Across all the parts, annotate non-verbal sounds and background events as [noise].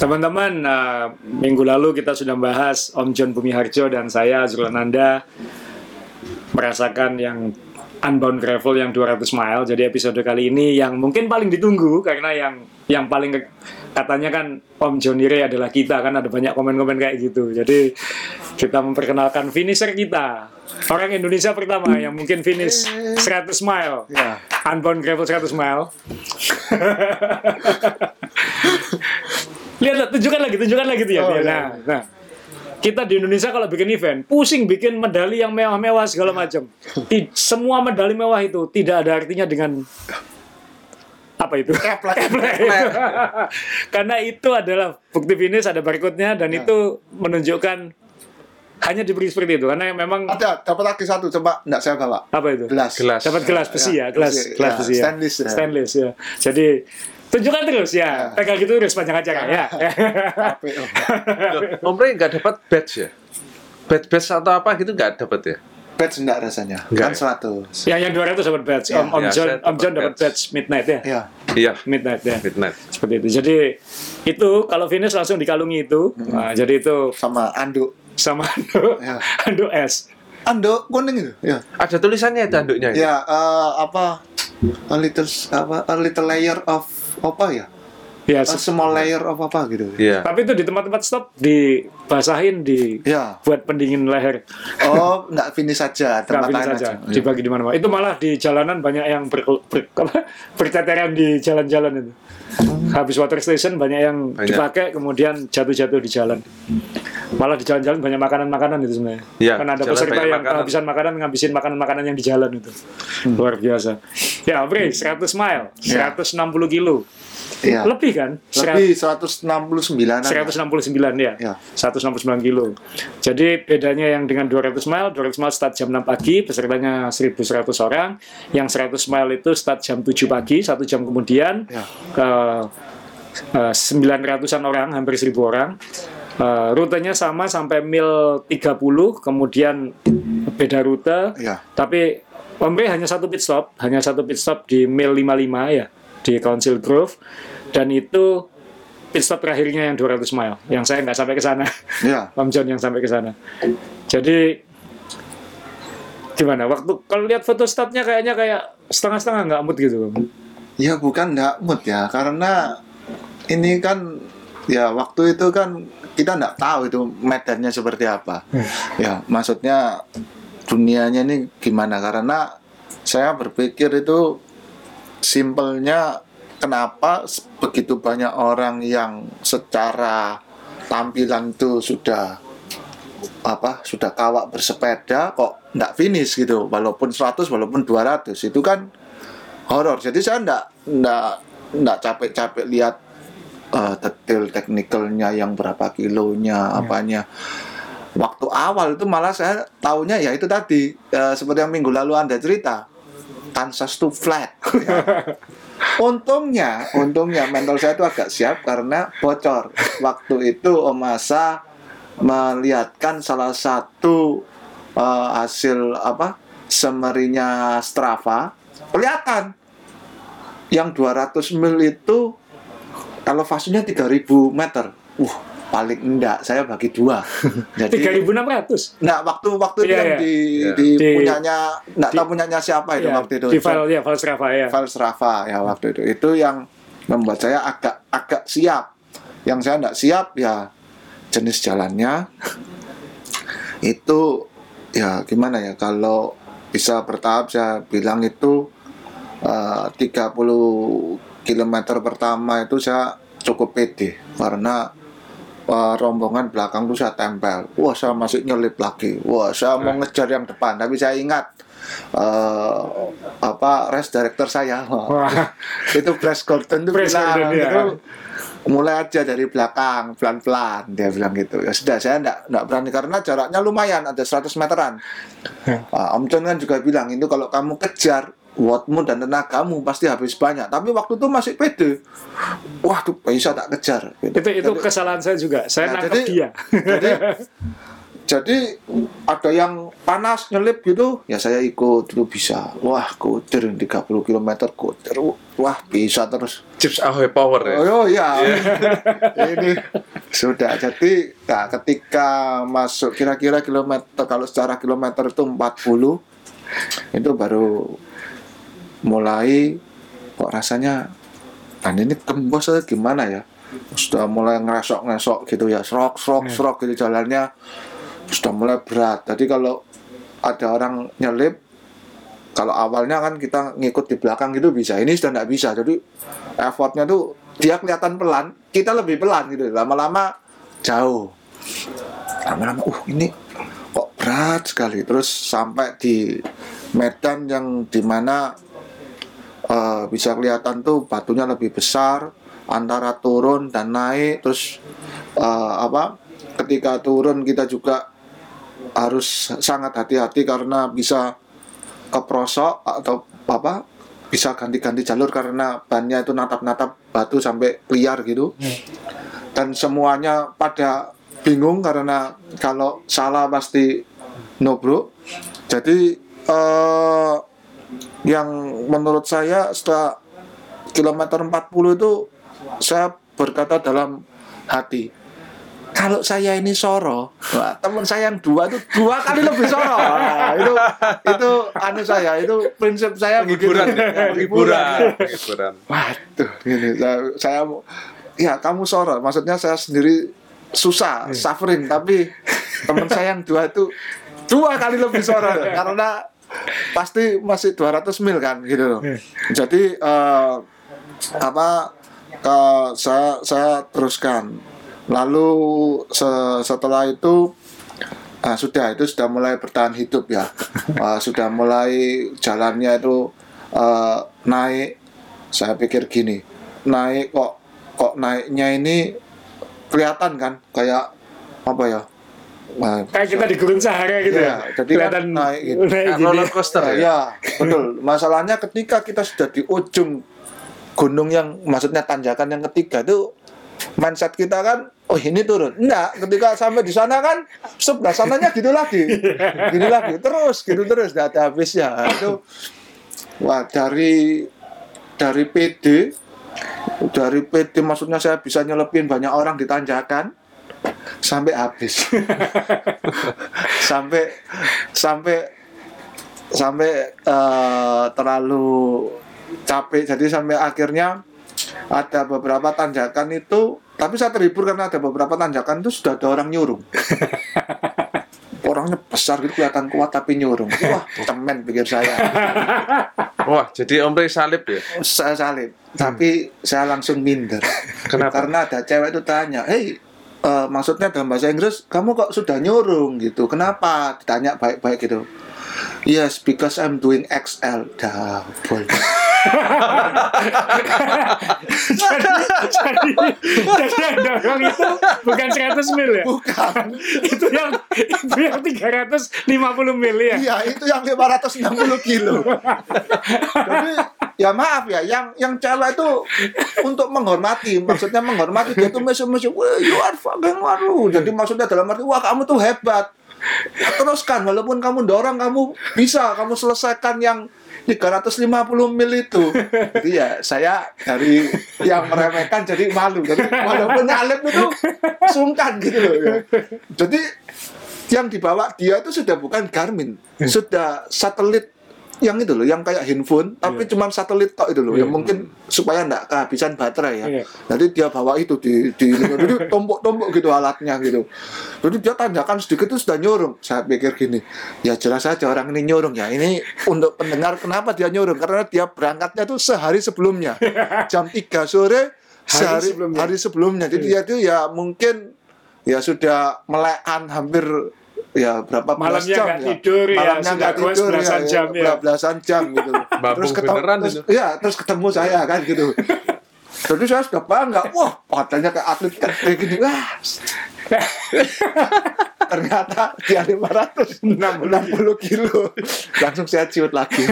Teman-teman, uh, minggu lalu kita sudah bahas Om John Bumi Harjo dan saya Zulananda merasakan yang Unbound Gravel yang 200 mile. Jadi episode kali ini yang mungkin paling ditunggu karena yang yang paling ke- katanya kan Om John Ire adalah kita kan ada banyak komen-komen kayak gitu. Jadi kita memperkenalkan finisher kita. Orang Indonesia pertama yang mungkin finish 100 mile. Ya. Unbound Gravel 100 mile. [laughs] Lihat, tunjukkan lagi, tunjukkan lagi tuh ya. Oh, dia. iya. Nah, nah. Kita di Indonesia kalau bikin event, pusing bikin medali yang mewah-mewah segala macam. Semua medali mewah itu tidak ada artinya dengan apa itu? [laughs] Karena itu adalah bukti finish ada barcode-nya dan Ya. itu menunjukkan hanya diberi seperti itu karena memang Ada, dapat lagi satu, coba enggak saya bawa. apa itu? Gelas. Gelas. Dapat gelas besi ya, gelas besi, gelas ya, besi ya. stainless ya. Stainless ya. Jadi tunjukkan terus ya. Pegang gitu terus panjang acara ya. Apik, oh. Loh, Om Rey nggak dapat badge ya? Badge badge atau apa gitu nggak dapat ya? Badge enggak rasanya. Enggak Kan 100. ya yang 200 dapat badge. Om, Om Ya, John Om John dapat badge midnight ya. Iya. Iya, Midnight ya. midnight. Seperti itu. Jadi itu kalau finish langsung dikalungi itu. Nah, jadi itu Sama anduk. sama [laughs] anduk, Ya. anduk es. Anduk kuning itu. Ya. Ada tulisannya itu anduknya. itu? Ya, eh, apa? A little apa? A little layer of apa ya? Ya, A small layer of apa gitu. Iya. tapi itu di tempat-tempat stop dibasahin di Ya. buat pendingin leher. Oh, enggak finish saja, Nggak tempat finish lain saja, aja. Ya. dibagi di mana-mana. Itu malah di jalanan banyak yang ber, ber, apa, berteteran di jalan-jalan itu. Habis water station banyak yang Banyak. dipakai kemudian jatuh-jatuh di jalan. Malah di jalan-jalan banyak makanan-makanan itu sebenarnya. Iya, kan ada peserta yang makanan. kehabisan makanan ngabisin makanan-makanan yang di jalan itu. Luar biasa. Ya, Bre, 100 mile, Ya. 160 kilo. Iya. Lebih kan? Lebih 169 169 ya. Ya. 169 kilo. Jadi bedanya yang dengan 200 mile, 200 mile start jam 6 pagi, pesertanya 1100 orang. Yang 100 mile itu start jam 7 pagi, satu jam kemudian Ya. ke eh, 900-an orang, hampir 1000 orang. Eh, rutenya sama sampai mil 30, kemudian beda rute. Ya. Tapi Om Ray hanya satu pit stop, hanya satu pit stop di mil 55 ya, di Council Grove. Dan itu pit stop terakhirnya yang 200 mile, yang saya nggak sampai ke sana. Ya. [laughs] Om John yang sampai ke sana. Jadi gimana? Waktu kalau lihat foto statnya kayaknya kayak setengah-setengah nggak mood gitu. Ya bukan nggak mood ya, karena ini kan ya waktu itu kan kita nggak tahu itu medannya seperti apa. Ya maksudnya dunianya ini gimana? Karena saya berpikir itu simpelnya kenapa begitu banyak orang yang secara tampilan itu sudah apa sudah kawak bersepeda kok nggak finish gitu? Walaupun 100 walaupun 200 itu kan horor. Jadi saya nggak nggak nggak capek-capek lihat eh, detail teknikalnya yang berapa kilonya apanya. Waktu awal itu malah saya taunya ya itu tadi eh, seperti yang minggu lalu anda cerita Kansas to flat. [laughs] Untungnya untungnya mental saya itu agak siap karena bocor. Waktu itu Om Asa melihatkan salah satu eh, hasil apa semerinya Strava. Kelihatan. Yang 200 mil itu elevasinya 3000 meter. Uh, paling enggak saya bagi dua. [laughs] Jadi 3.600. Enggak waktu waktu itu Iya, yang iya. di Iya. di, Di- punyanya enggak tahu punyanya siapa itu Ya, waktu itu. di file ya, file Strava ya. File Strava ya waktu itu. Itu yang membuat saya agak agak siap. Yang saya enggak siap ya jenis jalannya [laughs] itu ya gimana ya kalau bisa bertahap saya bilang itu eh, 30 km pertama itu saya cukup pede karena rombongan belakang tuh saya tempel. Wah saya masih nyelip lagi. Wah saya mau ngejar yang depan. Tapi saya ingat eh, apa race director saya. [laughs] Wah, itu Bryce Gordon tuh Bryce bilang Gordon, ya. itu mulai aja dari belakang pelan-pelan dia bilang gitu. Ya sudah saya enggak enggak berani karena jaraknya lumayan ada 100 meteran. Ah, Om John kan juga bilang itu kalau kamu kejar wattmu dan tenagamu pasti habis banyak tapi waktu itu masih pede wah tuh bisa tak kejar gitu. itu itu Jadi- kesalahan saya juga. Saya Nah, nangkep jadi- dia. jadi [laughs] jadi ada yang panas nyelip gitu ya saya ikut itu bisa wah kudir 30 km kudir wah bisa terus Chips Ahoy Power ya. Oh iya, [laughs] ini sudah. Jadi, nah, ketika masuk kira-kira kilometer, kalau secara kilometer itu 40, itu baru mulai kok rasanya, nah ini tembus gimana ya? Sudah mulai ngeresok-ngesok gitu ya, serok, serok, serok gitu jalannya, sudah mulai berat. Jadi kalau ada orang nyelip, kalau awalnya kan kita ngikut di belakang gitu bisa ini sudah nggak bisa. Jadi effortnya tuh dia kelihatan pelan kita lebih pelan gitu. Lama-lama jauh. Lama-lama uh ini kok berat sekali. Terus sampai di medan yang di mana eh, bisa kelihatan tuh batunya lebih besar antara turun dan naik. Terus eh, apa ketika turun kita juga harus sangat hati-hati karena bisa keprosok atau apa bisa ganti-ganti jalur karena bannya itu natap-natap batu sampai liar gitu. Dan semuanya pada bingung karena kalau salah pasti nobruk jadi eh, yang menurut saya setelah kilometer 40 itu saya berkata dalam hati kalau saya ini soro, teman saya yang dua itu dua kali lebih soro. [laughs] Nah, itu itu anu saya, itu prinsip saya begitu. ya. penghiburan, penghiburan. Waduh, ini saya, saya ya kamu soro, maksudnya saya sendiri susah, suffering, tapi teman saya yang dua itu dua kali lebih soro [laughs] karena pasti masih 200 mil kan gitu loh. Jadi eh, apa eh, saya saya teruskan. Lalu se- setelah itu ah, sudah itu sudah mulai bertahan hidup ya. Ah, [laughs] sudah mulai jalannya itu eh, naik. Saya pikir gini, naik kok kok naiknya ini kelihatan kan kayak apa ya? Nah, Kayak kita di Gurun Sahara gitu Iya, ya. jadi kan Kelihatan naik gitu. naik Nah, gini. roller coaster ya. Ya, betul. Masalahnya ketika kita sudah di ujung gunung yang maksudnya tanjakan yang ketiga itu mindset kita kan oh ini turun. Enggak, ketika sampai di sana kan sebelah sananya gitu lagi. Gini lagi terus, gitu terus enggak ada habisnya. Nah, Itu wah dari dari PD dari PD maksudnya saya bisa nyelepin banyak orang di tanjakan sampai habis. [laughs] Sampai sampai sampai eh, terlalu capek. Jadi sampai akhirnya ada beberapa tanjakan itu tapi saya terhibur karena ada beberapa tanjakan itu sudah ada orang nyurung [laughs] orangnya besar gitu kelihatan kuat tapi nyurung wah [laughs] cemen pikir saya. Wah, jadi Om Rey salib ya? saya salib tapi saya langsung minder. Kenapa? karena ada cewek itu tanya hey eh, maksudnya dalam bahasa Inggris kamu kok sudah nyurung? gitu. Kenapa? Ditanya baik-baik gitu. Yes because I'm doing XL double. [laughs] Jadi, jadi, jadi yang dorong itu bukan 100 mil ya? bukan. [laughs] Itu yang itu yang 350 mil ya? iya itu yang 560 kilo. [laughs] Jadi ya maaf ya yang yang cewek itu untuk menghormati maksudnya menghormati dia tuh mesum-mesum wah you are fucking waru jadi maksudnya dalam arti wah kamu tuh hebat. Teruskan walaupun kamu dorong kamu bisa kamu selesaikan yang 350 mil itu. Jadi ya saya dari yang meremehkan jadi malu. Jadi walaupun nyalip itu sungkan gitu loh ya. jadi yang dibawa dia itu sudah bukan Garmin sudah satelit yang itu loh yang kayak handphone tapi cuma satelit tok itu loh Iya. yang mungkin supaya enggak kehabisan baterai ya. Iya. jadi dia bawa itu di di [laughs] jadi tombok-tombok gitu alatnya gitu. Jadi dia tanjakan sedikit itu sudah nyurung saya pikir gini ya jelas saja orang ini nyurung ya ini untuk pendengar kenapa dia nyurung karena dia berangkatnya tuh sehari sebelumnya. [laughs] Jam 3 sore sehari sebelumnya. hari sebelumnya. Jadi dia itu ya mungkin ya sudah melekan hampir ya berapa belas Malamnya jam nggak ya. tidur ya, malamnya nggak goes tidur belasan jam ya. ya belasan jam gitu [laughs] Babung beneran terus, itu. ya terus ketemu saya kan gitu [laughs] jadi saya sudah bangga wah badannya kayak atlet kayak gini wah [laughs] ternyata dia 560 kilo langsung saya ciut lagi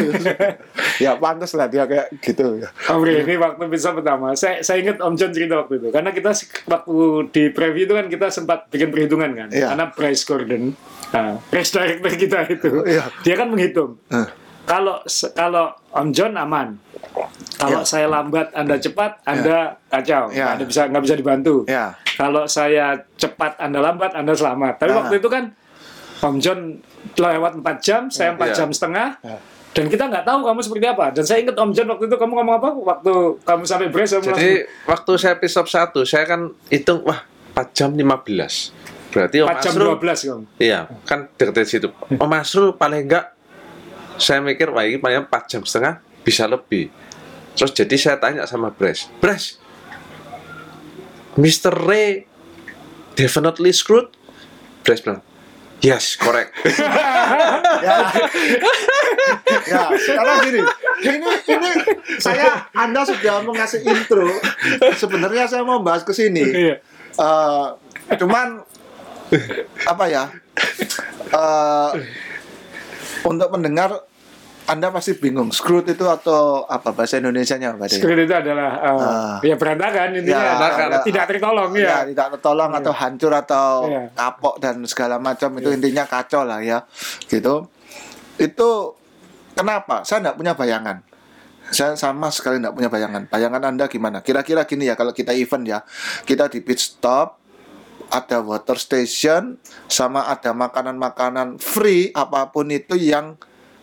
ya pantas lah dia kayak gitu ya Om Ri, ini waktu bisa pertama. Saya saya ingat Om John cerita waktu itu. Karena kita waktu di preview itu kan kita sempat bikin perhitungan kan. Iya. Karena Bryce Gordon, nah, race director kita itu, Iya. dia kan menghitung. Eh. Kalau kalau Om John aman. Kalau Iya. saya lambat, Anda cepat, Anda kacau. Iya. Anda bisa nggak bisa dibantu. ya Kalau saya cepat, Anda lambat, Anda selamat. Tapi Ah. waktu itu kan Om John lewat 4 jam, saya 4 Iya. jam setengah. Ya. Dan kita nggak tahu kamu seperti apa. Dan saya ingat Om John waktu itu kamu ngomong apa? Waktu kamu sampai kamu Jadi waktu saya pit stop satu, saya kan hitung wah 4 jam 15. Berarti Om 4 jam Asrul 12 kamu. Iya, kan deket situ. Om Asrul paling enggak saya mikir wah ini paling 4 jam setengah bisa lebih. Terus jadi saya tanya sama Bres, Bres, Mr. Ray definitely screwed? Bres bilang, yes, correct. [laughs] ya ya sekarang gini ini ini saya anda sudah mengasih intro sebenarnya saya mau bahas ke sini Iya. Eh, cuman apa ya Eh, untuk mendengar anda pasti bingung screwed itu atau apa bahasa Indonesia-nya apa deh? Screen itu adalah uh, Ah. ya berantakan intinya. Ya, berantakan. ada- tidak tertolong ya, ya. tidak tertolong atau hancur atau Iya. kapok dan segala macam itu intinya kacau lah ya gitu itu kenapa saya tidak punya bayangan saya sama sekali tidak punya bayangan bayangan anda gimana kira-kira gini ya kalau kita event ya kita di pit stop ada water station sama ada makanan-makanan free apa pun itu yang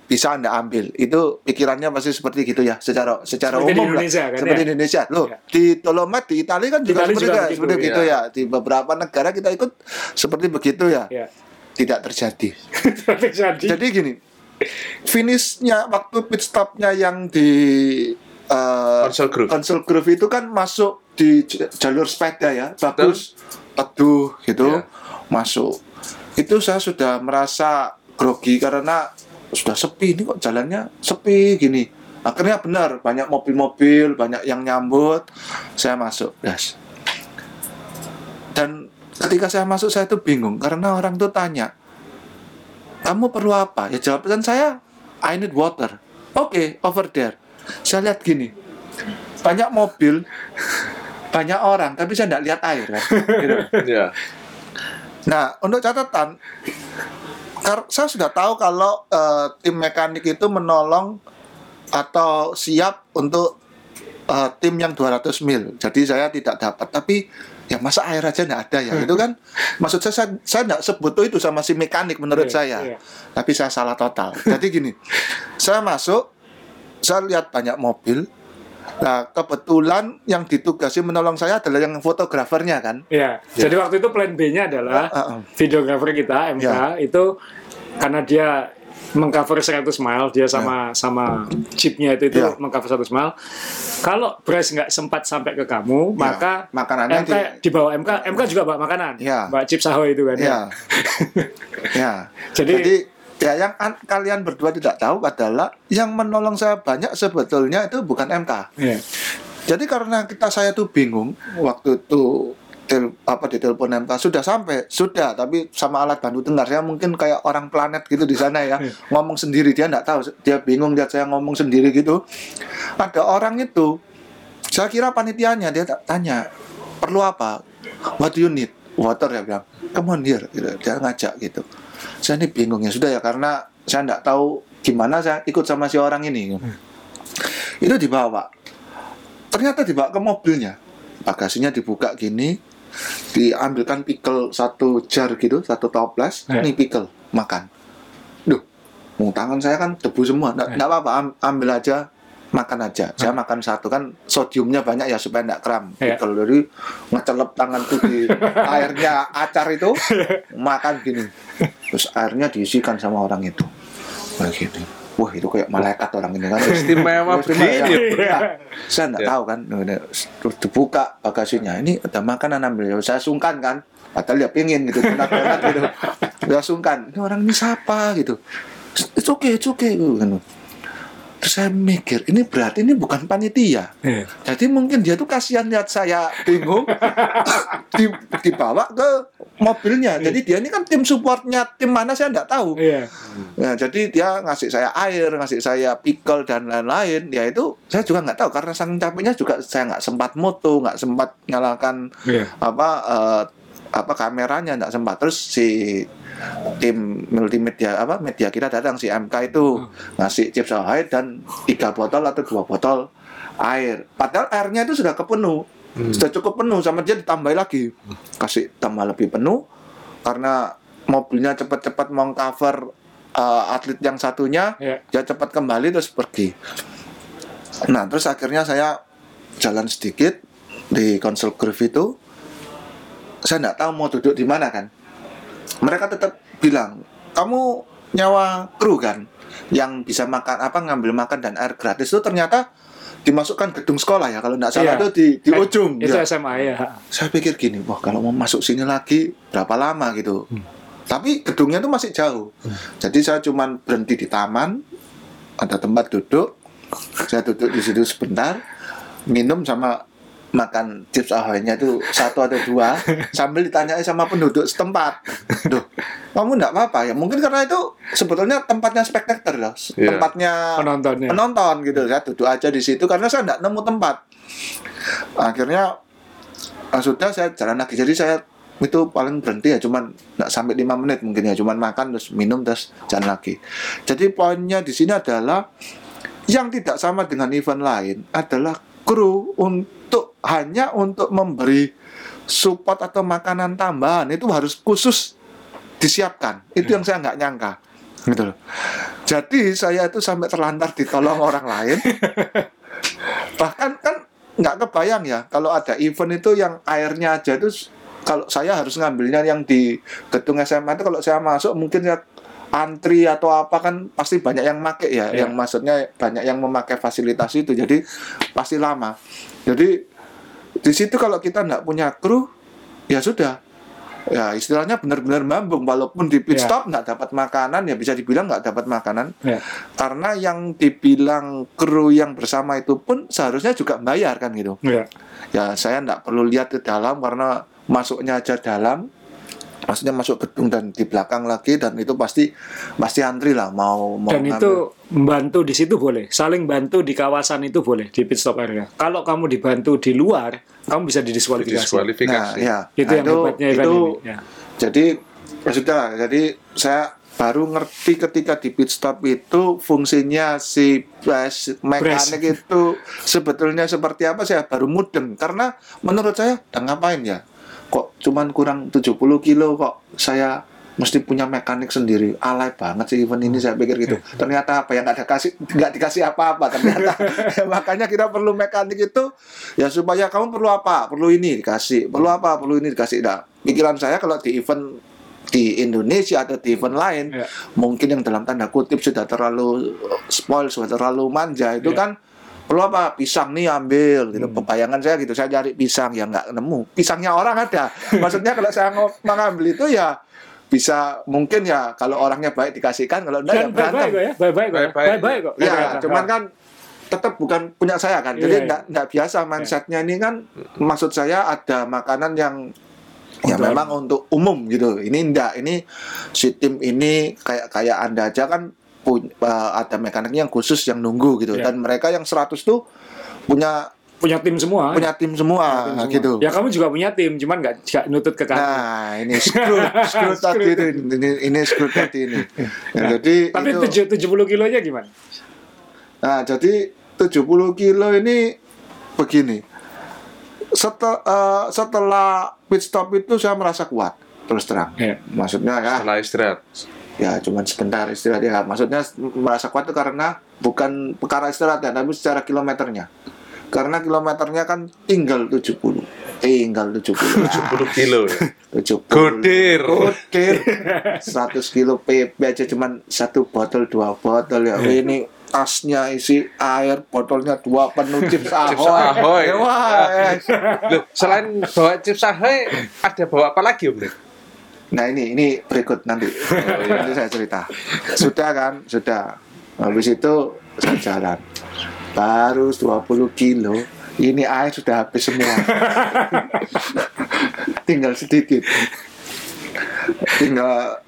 bisa anda ambil itu pikirannya pasti seperti gitu ya secara secara Seperti di umum lah. Indonesia kan, seperti ya? di Indonesia loh Ya. di Dolomit di Italia kan Di juga Italia seperti, juga itu, begitu, seperti ya. gitu ya di beberapa negara kita ikut seperti begitu ya Ya. tidak terjadi [laughs] Terjadi. jadi gini finishnya waktu pit stopnya yang di eh, Council Grove. Council Grove itu kan masuk di jalur sepeda ya bagus teduh gitu Iya. masuk. Itu saya sudah merasa grogi karena sudah sepi ini kok jalannya sepi gini. Akhirnya benar banyak mobil-mobil banyak yang nyambut saya masuk yes. dan ketika saya masuk saya tuh bingung karena orang tuh tanya kamu perlu apa? Ya jawaban saya I need water. Oke over there. Saya lihat gini banyak mobil banyak orang tapi saya tidak lihat air kan gitu. [laughs] ya. Nah, untuk catatan, saya sudah tahu kalau eh, tim mekanik itu menolong atau siap untuk eh, tim yang 200 mil. Jadi saya tidak dapat. Tapi ya masa air aja nggak ada ya. Itu kan [laughs] maksud saya saya, saya nggak sebutuh itu sama si mekanik menurut Iya, saya. iya. Tapi saya salah total. Jadi gini, saya masuk, saya lihat banyak mobil. Nah, kebetulan yang ditugasi menolong saya adalah yang fotografernya kan. Ya, jadi waktu itu plan B-nya adalah Ah, ah. videografer kita MK Ya. itu karena dia mengcover 100 mile dia sama sama chipnya itu itu Ya. mengcover 100 mile. Kalau Bryce nggak sempat sampai ke kamu, maka makanannya MK di bawah MK MK juga bawa makanan. Ya. Bawa chip saho itu kan. Ya. ya. [laughs] Jadi- Jadi, ya yang an- kalian berdua tidak tahu adalah yang menolong saya banyak sebetulnya itu bukan MK. Iya. Jadi karena kita saya tuh bingung waktu itu tel, apa di telepon MK sudah sampai sudah tapi sama alat bantu dengar. Saya mungkin kayak orang planet gitu di sana ya ngomong sendiri. Dia nggak tahu dia bingung lihat saya ngomong sendiri gitu. Ada orang itu saya kira panitianya dia tanya perlu apa? What do you need? Water ya bilang. Come on here gitu. dia ngajak gitu saya ini bingung ya. Sudah ya karena saya nggak tahu gimana saya ikut sama si orang ini. Itu dibawa. Ternyata dibawa ke mobilnya. Bagasinya dibuka gini diambilkan pickle satu jar gitu satu toples Ya. ini pickle makan. Duh mau tangan saya kan debu semua. Nggak nggak apa-apa am- ambil aja makan aja. Saya makan satu kan sodiumnya banyak ya supaya nggak kram. Ya. pickle jadi ngecelep tangan tuh di [laughs] airnya acar itu [laughs] makan gini terus airnya diisikan sama orang itu. Gini wah itu kayak malaikat orang ini kan. Istimewa Istimewa, ya. begini. Nah, saya nggak Ya. tahu kan. Terus dibuka bagasinya. Ini ada makanan ambil. Ya saya sungkan kan. Padahal ya pingin gitu. Gitu. Ya sungkan. Ini orang ini siapa gitu. It's okay it's okay. Gitu. Terus saya mikir ini berarti ini bukan panitia Iya. jadi mungkin dia tuh kasihan lihat saya bingung [laughs] di- dibawa ke mobilnya. Jadi dia ini kan tim supportnya tim mana saya nggak tahu. Iya. Nah, jadi dia ngasih saya air, ngasih saya pickle dan lain-lain. Ya itu saya juga nggak tahu karena saking capeknya juga saya nggak sempat moto, nggak sempat nyalakan Iya. apa eh, apa kameranya nggak sempat. Terus si tim multimedia apa media kita datang si MK itu ngasih chips ahoy dan tiga botol atau dua botol air. Padahal airnya itu sudah kepenuh, sudah cukup penuh sama dia ditambahin lagi, kasih tambah lebih penuh karena mobilnya cepat-cepat mau cover eh, atlet yang satunya, Iya. dia cepat kembali terus pergi. Nah terus akhirnya saya jalan sedikit di konsol groove itu, saya nggak tahu mau duduk di mana kan. Mereka tetap bilang, kamu nyawa kru kan, yang bisa makan apa ngambil makan dan air gratis itu ternyata dimasukkan gedung sekolah ya kalau nggak salah Iya. itu di di Eh, ujung. Itu ya SMA ya. saya pikir gini, wah kalau mau masuk sini lagi berapa lama gitu. Hmm. Tapi gedungnya tuh masih jauh. Jadi saya cuman berhenti di taman, ada tempat duduk. Saya duduk di situ sebentar, minum sama makan chips ahoynya itu satu atau dua [laughs] sambil ditanyai sama penduduk setempat. Duh, kamu enggak apa-apa ya? Mungkin karena itu sebetulnya tempatnya spektator loh. Iya. Tempatnya Penontonnya. penonton gitu saya duduk aja di situ karena saya nggak nemu tempat akhirnya sudah saya jalan lagi jadi saya itu paling berhenti ya cuman nggak sampai lima menit mungkin ya cuman makan terus minum terus jalan lagi jadi poinnya di sini adalah yang tidak sama dengan event lain adalah kru untuk hanya untuk memberi support atau makanan tambahan itu harus khusus disiapkan. Itu yang saya nggak nyangka. Gitu loh. Jadi saya itu sampai terlantar ditolong orang lain. [laughs] Bahkan kan nggak kebayang ya kalau ada event itu yang airnya aja itu kalau saya harus ngambilnya yang di gedung SMA itu kalau saya masuk mungkin ya antri atau apa kan pasti banyak yang make ya. Iya. yang maksudnya banyak yang memakai fasilitas itu. Jadi pasti lama. Jadi di situ kalau kita nggak punya kru ya sudah ya istilahnya benar-benar mambung walaupun di pit Iya. stop nggak dapat makanan ya bisa dibilang nggak dapat makanan Ya. karena yang dibilang kru yang bersama itu pun seharusnya juga bayar kan gitu Ya. ya saya nggak perlu lihat ke dalam karena masuknya aja dalam maksudnya masuk gedung dan di belakang lagi dan itu pasti pasti antri lah mau mau Dan ngambil. itu membantu di situ boleh, saling bantu di kawasan itu boleh di pit stop area. Kalau kamu dibantu di luar, kamu bisa didiskualifikasi. nah ya Itu Nah, yang hebatnya event itu ini. Ya. jadi ya sudah jadi saya baru ngerti ketika di pit stop itu fungsinya si brass mekanik itu sebetulnya seperti apa saya baru mudeng karena menurut saya dan ngapain ya kok cuman kurang 70 kilo kok saya mesti punya mekanik sendiri. Alay banget sih event ini saya pikir gitu. [laughs] Ternyata apa yang nggak ada kasih nggak dikasih apa-apa ternyata. [laughs] [laughs] Makanya kita perlu mekanik itu ya supaya kamu perlu apa? Perlu ini dikasih. Perlu apa? Perlu ini dikasih. Nah pikiran saya kalau di event di Indonesia atau di event lain Ya. mungkin yang dalam tanda kutip sudah terlalu spoil sudah terlalu manja itu Ya. kan perlu apa pisang nih ambil gitu bayangan saya gitu saya cari pisang ya nggak nemu pisangnya orang ada [laughs] maksudnya kalau saya mau mengambil itu ya bisa mungkin ya kalau orangnya baik dikasihkan kalau enggak ya Dan baik-baik berantem kok ya, baik-baik kok. ya. Baik-baik. Kok. ya Baik-baik. cuman kan tetap bukan punya saya kan jadi Iya, iya. nggak nggak biasa mindsetnya ini kan maksud saya ada makanan yang ya memang untuk umum gitu ini enggak ini si tim ini kayak kayak anda aja kan punya ada mekaniknya yang khusus yang nunggu gitu Iya. dan mereka yang 100 tuh punya punya tim semua. punya tim semua, Tim semua. gitu Ya kamu juga punya tim, cuman nggak nggak nutut ke kamu. Nah, ini [laughs] screw, screw tadi itu, ini, ini screw tadi ini. Ya, jadi Tapi itu, tujuh tujuh puluh kilonya gimana? nah jadi 70 kilo ini begini. Setel, eh, setelah pit stop itu saya merasa kuat terus terang. Ya. Maksudnya ya, Setelah istirahat. Ya cuman sebentar istirahat ya. Maksudnya merasa kuat itu karena bukan perkara istirahat ya, tapi secara kilometernya. Karena kilometernya kan tinggal 70. Tinggal 70. 70 [laughs] kilo. ya. 70. Godir. Godir. [laughs] 100 kilo PP aja cuman satu botol dua botol ya. Wih, Ini tasnya isi air, botolnya dua penuh chips ahoy. Chips Ahoy. Ya, Wah, eh. Loh, selain bawa chips ahoy, ada bawa apa lagi Om? Nah ini ini berikut nanti. [laughs] nanti saya cerita. Sudah kan, sudah. Habis itu saya jalan. Baru 20 kilo. Ini air sudah habis semua. [laughs] Tinggal sedikit. tinggal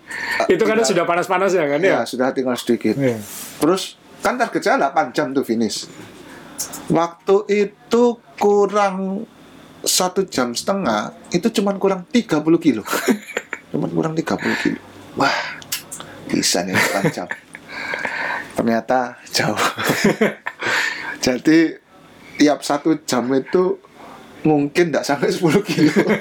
Itu kan tinggal- sudah panas-panas ya kan ya ya? sudah tinggal sedikit Iya. terus kan target saya 8 jam tuh finish waktu itu kurang satu jam setengah itu cuman kurang 30 kilo [laughs] cuman kurang 30 kilo wah bisa nih 8 jam ternyata jauh [laughs] jadi tiap satu jam itu mungkin tidak sampai 10 kilo [laughs]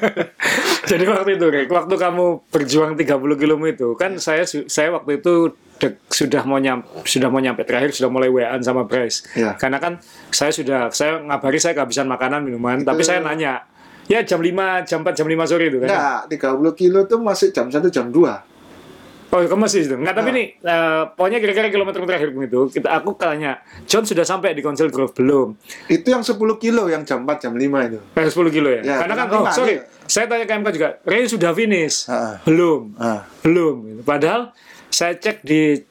Jadi waktu itu, Rek, waktu kamu berjuang 30 km itu, kan saya saya waktu itu dek- sudah mau nyampe sudah mau nyampe terakhir sudah mulai WA-an sama Bryce. Iya. Karena kan saya sudah saya ngabari saya kehabisan makanan minuman, tapi saya nanya, ya jam 5, jam 4, jam 5 sore itu kan. nah 30 kilo tuh masih jam 1 jam 2 Oh, kamu masih itu. Enggak, tapi Nah. nih eh, pokoknya kira-kira kilometer terakhir itu kita aku tanya, John sudah sampai di Council Grove belum? itu yang 10 kilo yang jam 4 jam 5 itu Eh, 10 kilo ya? Ya, Karena kan, oh sorry, saya tanya ke MK juga, Ray sudah finish? Ah. Belum. Ah. Belum. Padahal saya cek di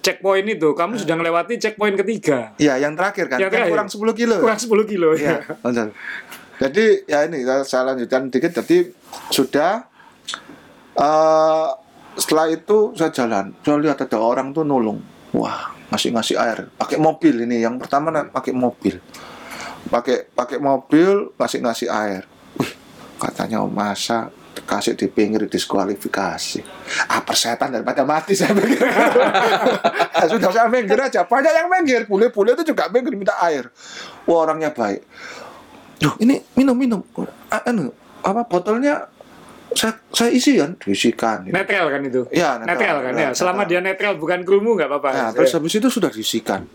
checkpoint itu, kamu sudah melewati checkpoint ketiga. Iya, yang terakhir kan, Yang yang terakhir. kurang 10 kilo. Kurang 10 kilo Iya, ya. Jadi ya ini saya, lanjutkan dikit. Jadi sudah eh setelah itu saya jalan, saya lihat ada orang tuh nolong. Wah, ngasih ngasih air, pakai mobil ini. Yang pertama pakai mobil, pakai pakai mobil ngasih ngasih air. Wih, katanya oh, masa kasih di pinggir diskualifikasi. Ah persetan daripada mati saya pikir. Ya [laughs] sudah saya minggir aja. Banyak yang minggir. Bule-bule itu juga minggir minta air. Wah orangnya baik. Duh, ini minum minum. Anu, apa botolnya saya saya isi kan, diisikan. gitu. Netral kan itu? Iya, netral, netral, kan ya, ya. Selama netral. dia netral bukan krumu nggak apa-apa. Nah, terus habis itu sudah diisikan.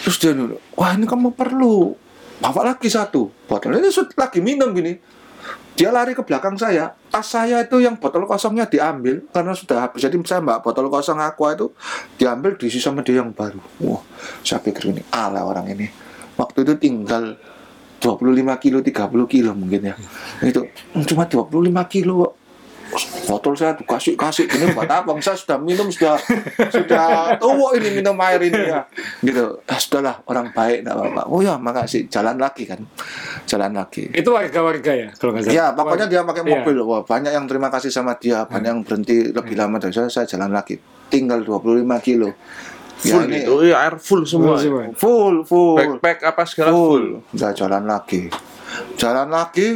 Terus dia dulu, wah ini kamu perlu bawa lagi satu botol. Ini sudah lagi minum gini. Dia lari ke belakang saya. Tas saya itu yang botol kosongnya diambil karena sudah habis. Jadi saya mbak botol kosong aqua itu diambil diisi sama dia yang baru. Wah, saya pikir ini ala orang ini. Waktu itu tinggal 25 kilo, 30 kilo mungkin ya. Itu "Hmm, cuma 25 kilo kok. Botol saya tuh kasih ini buat apa? Saya sudah minum sudah sudah tua ini minum air ini ya. Gitu. Ah, sudahlah orang baik enggak apa-apa. Oh ya makasih. Jalan lagi kan. Jalan lagi. Itu warga-warga ya kalau nggak salah. ya pokoknya dia pakai Iya. mobil. Wah banyak yang terima kasih sama dia. Banyak yang berhenti lebih lama. Dari saya saya jalan lagi. Tinggal 25 kilo. ya full ini itu iya, air full semua Semua. full full backpack apa segala full full udah jalan lagi jalan lagi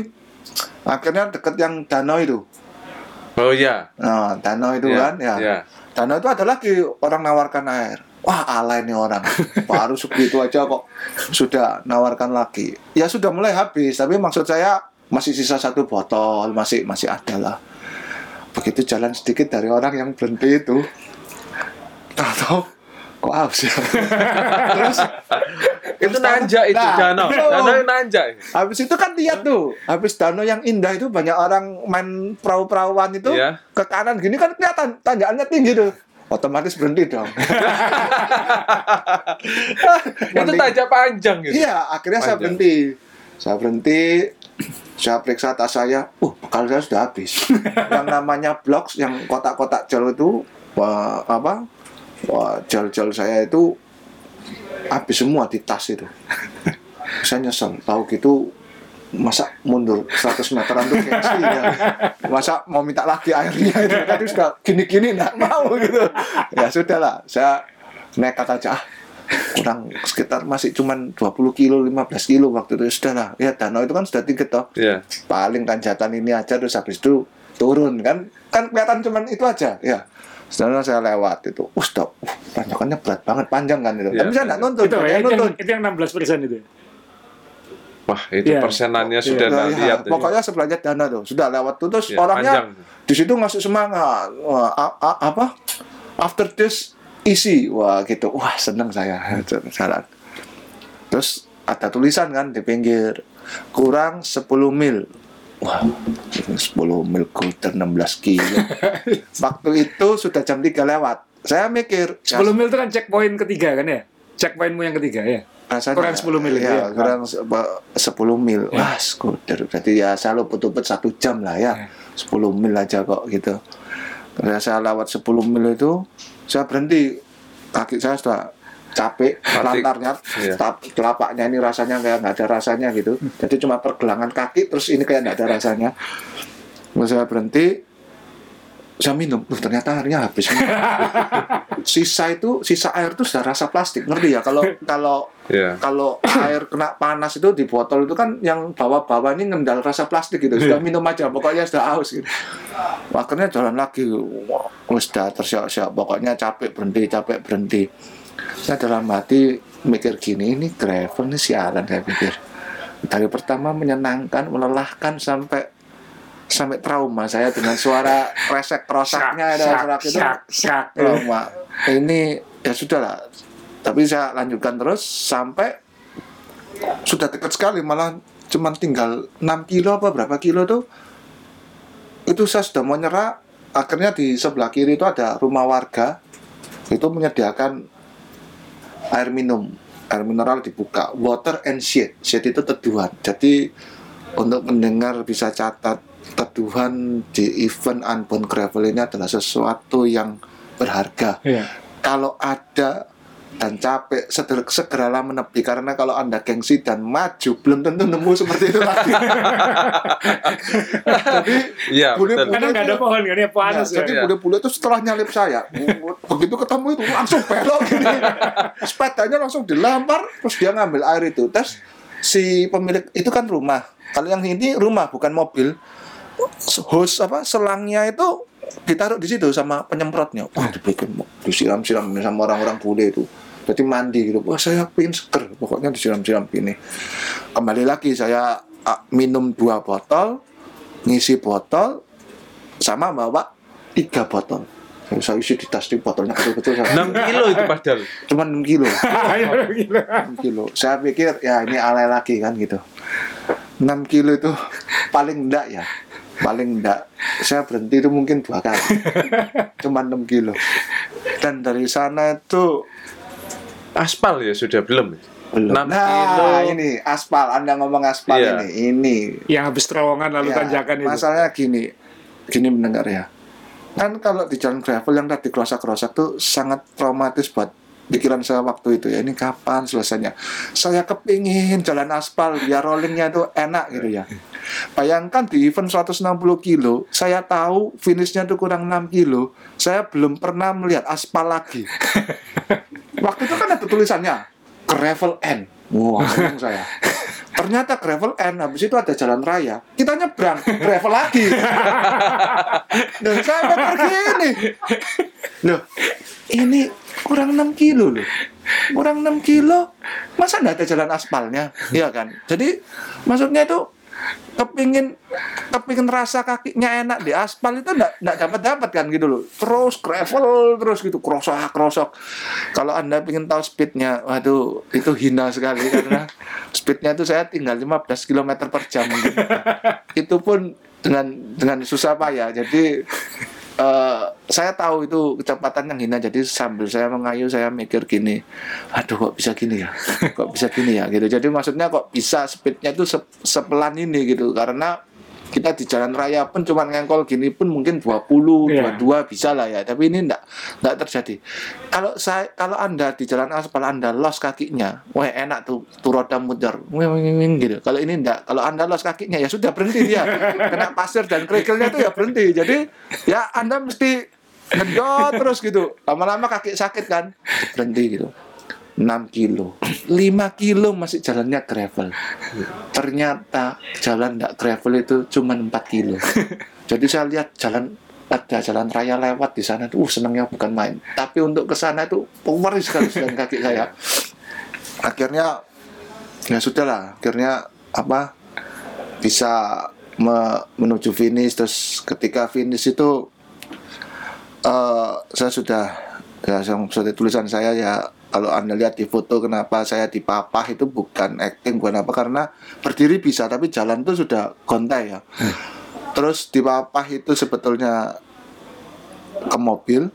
akhirnya deket yang danau itu oh iya Nah, danau itu Iya, kan, ya. iya. Danau itu ada lagi orang nawarkan air. Wah, alay nih orang. [laughs] Baru segitu aja kok sudah nawarkan lagi. Ya sudah mulai habis, tapi maksud saya masih sisa satu botol, masih masih ada lah. Begitu jalan sedikit dari orang yang berhenti itu, [laughs] tahu kok haus ya. Terus [laughs] itu nanjak itu Nah, danau belum. danau yang nanjak Habis itu kan lihat tuh, habis danau yang indah itu banyak orang main perahu-perahuan itu Iya. ke kanan gini kan kelihatan tanjakannya tinggi tuh. Otomatis berhenti dong. [laughs] itu tajam panjang gitu Iya, akhirnya saya Panjang. berhenti. Saya berhenti, saya periksa tas saya, uh, bekal saya sudah habis. [laughs] yang namanya blocks, yang kotak-kotak gel itu, wah, apa, wah, gel-gel saya itu habis semua di tas itu. [laughs] saya nyesel, tahu gitu masa mundur 100 meteran tuh gengsi ya. Masa mau minta lagi airnya itu tadi sudah gini-gini nggak mau gitu. Ya sudahlah, saya nekat aja ah, kurang sekitar masih cuman 20 kilo 15 kilo waktu itu sudahlah ya danau itu kan sudah tinggi toh Iya. paling tanjakan ini aja terus habis itu turun kan kan kelihatan cuman itu aja ya setelah saya lewat itu. Sudah uh, tanjakannya berat banget panjang kan itu. Iya, tapi saya nggak nuntut Itu ya, itu yang, itu yang 16 persen itu. ya? wah itu Iya. persenannya sudah Ya, nggak ya, lihat ini. pokoknya sebelahnya dana tuh. Sudah lewat tuh terus Ya, orangnya panjang. di situ ngasih semangat. Wah a- a- apa? After this isi. Wah gitu. Wah seneng saya. [laughs] Jalan. Terus ada tulisan kan di pinggir. Kurang 10 mil wah 10 mil kuter 16 kilo [laughs] waktu itu sudah jam 3 lewat saya mikir 10 mil itu kan checkpoint ketiga kan ya? Checkpointmu yang ketiga ya? rasanya Kurang 10 mil ya, ya. kurang se- apa, 10 mil wah skuter berarti ya saya luput-luput satu jam lah ya Ya. 10 mil aja kok gitu Ketika saya lewat 10 mil itu saya berhenti kaki saya sudah capek lantarnya Iya. telapaknya ini rasanya kayak nggak ada rasanya gitu jadi cuma pergelangan kaki terus ini kayak nggak ada rasanya Terus saya berhenti saya minum, Loh, ternyata airnya habis. [laughs] sisa itu, sisa air itu sudah rasa plastik, ngerti ya? Kalau kalau Iya. kalau air kena panas itu di botol itu kan yang bawa-bawa ini ngendal rasa plastik gitu. Sudah minum aja, pokoknya sudah haus gitu. Akhirnya jalan lagi, wah, wis dah tersiap-siap. Pokoknya capek berhenti, capek berhenti. Saya dalam hati mikir gini, ini gravel ini siaran saya pikir. Dari pertama menyenangkan, melelahkan sampai sampai trauma saya dengan suara resek krosaknya ada serak itu syak. trauma. Ini ya sudah lah. Tapi saya lanjutkan terus sampai sudah dekat sekali malah cuman tinggal 6 kilo apa berapa kilo tuh itu saya sudah mau nyerah akhirnya di sebelah kiri itu ada rumah warga itu menyediakan air minum. Air mineral dibuka. Water and shade. Shade itu teduhan. Jadi untuk mendengar bisa catat teduhan di event Unbound Gravel ini adalah sesuatu yang berharga. Iya. kalau ada dan capek seder- segeralah menepi. Karena kalau anda gengsi dan maju belum tentu nemu seperti itu lagi. [laughs] Jadi Iya, Boleh, betul. Karena nggak ada pohon kan ya, Ya, panas ya. jadi ya. bule-bule itu setelah nyalip saya begitu ketemu itu langsung belok gini. Sepedanya langsung dilempar terus dia ngambil air itu. Terus si pemilik itu kan rumah. Kalau yang ini rumah bukan mobil. Hose apa selangnya itu ditaruh di situ sama penyemprotnya. Wah dibikin disiram-siram sama orang-orang bule itu jadi mandi gitu. Wah saya pengen seger. Pokoknya disiram-siram gini. Kembali lagi saya ah, minum dua botol ngisi botol sama bawa tiga botol. Saya isi di tas di botolnya saya 6 kilo itu padahal. cuma 6 kilo. Ayo, gila. 6 kilo. Saya pikir ya ini alay lagi kan gitu. 6 kilo itu paling enggak ya. Paling enggak saya berhenti itu mungkin dua kali. [laughs] Cuma 6 kilo. Dan dari sana itu Aspal ya sudah belum. belum 6 nah kilo. ini aspal anda ngomong aspal Iya. ini ini Yang habis terowongan lalu Ya, tanjakan itu. Masalahnya gini, gini mendengar ya. Kan kalau di jalan gravel yang tadi kerosak-kerosak tuh sangat traumatis buat pikiran saya waktu itu ya. Ini kapan selesainya? Saya kepingin jalan aspal biar rollingnya tuh enak gitu ya. Bayangkan di event 160 kilo, saya tahu finishnya tuh kurang 6 kilo. Saya belum pernah melihat aspal lagi. [laughs] Waktu itu kan ada tulisannya gravel N. Wah, bingung saya. Ternyata gravel N, habis itu ada jalan raya. Kita nyebrang, gravel lagi. [laughs] Dan saya mikir gini. Loh, ini kurang 6 kilo loh. Kurang 6 kilo, masa nggak ada jalan aspalnya? Iya kan? Jadi, maksudnya itu kepingin kepingin rasa kakinya enak di aspal itu enggak enggak dapat dapat kan gitu loh terus gravel terus gitu krosok krosok kalau anda ingin tahu speednya waduh itu hina sekali karena speednya itu saya tinggal 15 km per jam mungkin itu pun dengan dengan susah payah jadi eh, saya tahu itu kecepatan yang hina. Jadi sambil saya mengayu saya mikir gini aduh kok bisa gini ya? Kok bisa gini ya? Gitu. Jadi maksudnya kok bisa speednya itu se- sepelan ini gitu. Karena kita di jalan raya pun cuma ngengkol gini pun mungkin 20 Iya. 22 bisa lah ya. Tapi ini enggak enggak terjadi. Kalau saya kalau anda di jalan aspal anda los kakinya wah enak tuh tuh roda muter. Gitu. Kalau ini enggak kalau anda los kakinya ya sudah berhenti dia. [laughs] Kena pasir dan kerikilnya tuh ya berhenti. Jadi ya anda mesti ngedot terus gitu. Lama-lama kaki sakit kan berhenti gitu 6 kilo. 5 kilo masih jalannya gravel. Ternyata jalan enggak gravel itu cuma 4 kilo. Jadi saya lihat jalan ada jalan raya lewat di sana tuh uh, senangnya bukan main. Tapi untuk ke sana itu power sekali dengan kaki saya. Akhirnya ya sudahlah. Akhirnya apa bisa me- menuju finish. Terus ketika finish itu eh saya sudah ya sudah tulisan saya ya kalau anda lihat di foto kenapa saya dipapah itu bukan acting bukan apa karena berdiri bisa tapi jalan itu sudah gontai ya. Terus dipapah itu sebetulnya ke mobil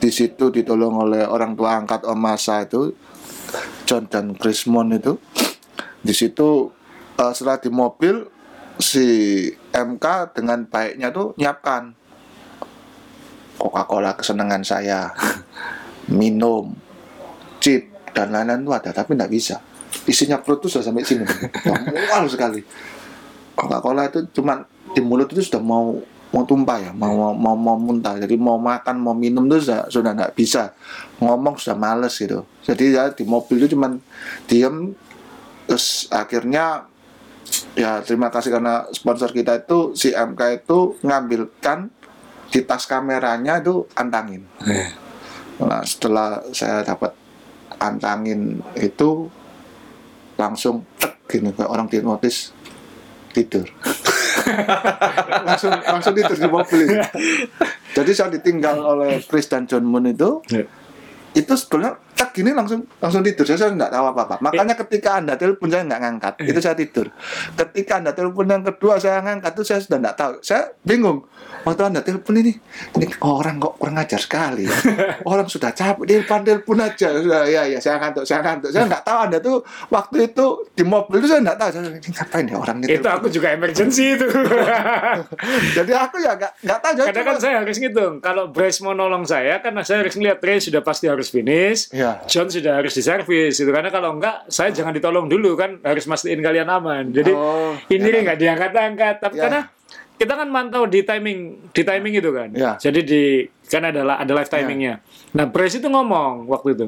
di situ ditolong oleh orang tua angkat Om Masa itu John dan Krismon itu. Di situ eh, setelah di mobil si MK dengan baiknya tuh nyiapkan Coca-Cola kesenangan saya. Minum chip dan lain-lain itu ada tapi nggak bisa. Isinya perut tuh sudah sampai sini. Mual sekali. Coca-Cola itu cuman di mulut itu sudah mau mau tumpah ya mau mau mau, mau muntah. Jadi mau makan mau minum tuh sudah sudah nggak bisa. Ngomong sudah males gitu. Jadi ya di mobil itu cuman diem terus akhirnya ya terima kasih karena sponsor kita itu si MK itu ngambilkan di tas kameranya itu antangin. Nah setelah saya dapat antangin itu langsung tek gini kayak orang di notis tidur [laughs] langsung langsung tidur di mobil itu. jadi saya ditinggal oleh Chris dan John Moon itu Ya. itu sebenarnya tak gini langsung langsung tidur. Saya saya nggak tahu apa apa makanya ketika anda telepon saya nggak ngangkat. Itu saya tidur. Ketika anda telepon yang kedua saya ngangkat itu saya sudah nggak tahu. Saya bingung. Waktu anda telepon ini ini orang kok kurang ajar sekali ya. [laughs] orang sudah capek telepon telepon aja. Sudah ya ya saya ngantuk saya ngantuk. Saya nggak tahu anda tuh waktu itu di mobil itu saya nggak tahu. Saya ini ngapain ya orang itu aku juga emergency itu. [laughs] Jadi aku ya nggak nggak tahu. Karena kan saya harus ngitung. Kalau Bryce mau nolong saya karena saya harus melihat Ray sudah pasti harus finish. Ya John sudah harus diservis itu karena kalau enggak saya jangan ditolong dulu kan harus mastiin kalian aman. Jadi Oh, ini ya. nggak diangkat-angkat. Tapi Ya. karena kita kan mantau di timing di timing itu kan. Ya. jadi di kan adalah ada live timingnya. Nah Bryce itu ngomong waktu itu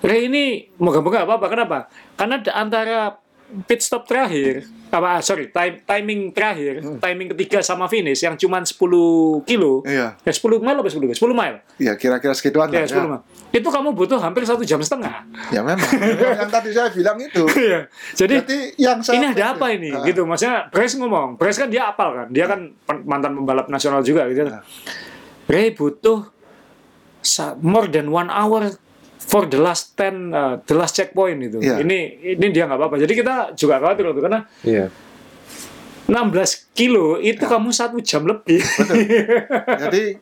Ray ini moga-moga apa apa kenapa? Karena di antara pit stop terakhir apa ah, sorry time, timing terakhir timing ketiga sama finish yang cuman 10 kilo iya ya 10 mile apa 10 10 mile ya kira-kira segituan ya lah, 10 mile itu kamu butuh hampir satu jam setengah ya memang yang, tadi saya bilang itu [laughs] Iya. Jadi Jadi yang saya ini ada apa ini? Ah. Gitu. Maksudnya Bryce ngomong. Bryce kan dia apal kan. Dia kan pen- mantan pembalap nasional juga gitu. Ah. Ray butuh more than one hour for the last ten uh, the last checkpoint itu. Iya. Ini ini dia nggak apa-apa. Jadi kita juga khawatir itu, karena Iya. 16 kilo itu Ya. kamu satu jam lebih. [laughs] Jadi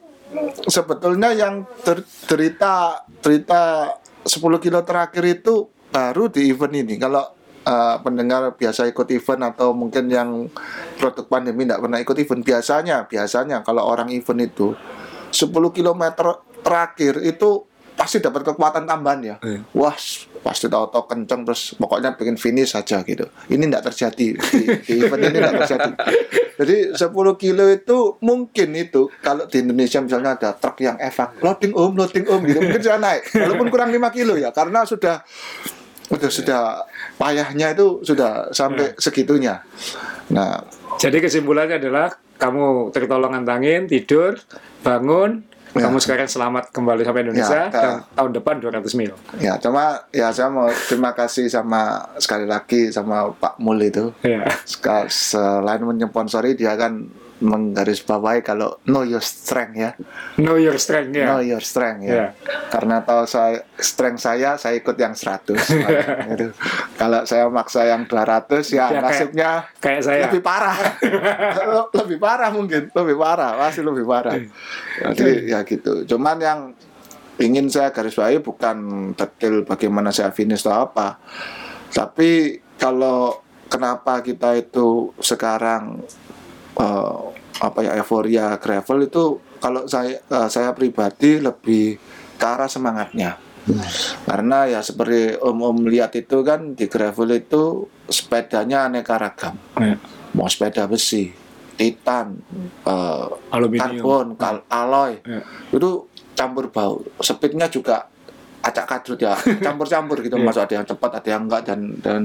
sebetulnya yang ter- cerita cerita 10 kilo terakhir itu baru di event ini. Kalau uh, pendengar biasa ikut event atau mungkin yang produk pandemi tidak pernah ikut event, biasanya biasanya kalau orang event itu 10 kilometer terakhir itu pasti dapat kekuatan tambahan ya. Iya. Wah, pasti tahu-tahu kenceng terus pokoknya pengen finish saja gitu. Ini tidak terjadi di, di event ini tidak terjadi. Jadi 10 kilo itu mungkin itu kalau di Indonesia misalnya ada truk yang evak loading om, loading om gitu mungkin saya naik. Walaupun kurang 5 kilo ya karena sudah sudah sudah payahnya itu sudah sampai segitunya. Nah, Jadi kesimpulannya adalah kamu tertolong antangin, tidur, bangun, Ya. kamu sekarang selamat kembali sampai Indonesia Ya, dan tahun depan 200 mil. ya cuma ya saya mau terima kasih sama sekali lagi sama Pak Mul itu. Ya. Selain menyponsori dia kan menggarisbawahi kalau know your strength ya. Know your strength ya. Know your strength ya. Ya. Karena tahu saya strength saya, saya ikut yang 100. [laughs] gitu. Kalau saya maksa yang 200 ya, Ya, kayak- nasibnya Kayak saya. lebih parah. [laughs] lebih parah mungkin, lebih parah, pasti lebih parah. Jadi ya gitu. Cuman yang ingin saya garis bawahi bukan detail bagaimana saya finish atau apa. Tapi kalau kenapa kita itu sekarang eh, apa ya euforia gravel itu kalau saya eh, saya pribadi lebih ke arah semangatnya. Karena ya seperti om-om lihat itu kan di gravel itu sepedanya aneka ragam. Ya. Mau sepeda besi, titan, eh, Aluminium. karbon, kal- alloy, Ya. itu campur bau. Speednya juga acak kadrut ya, [laughs] campur-campur gitu. Iya. Masuk ada yang cepat, ada yang enggak dan dan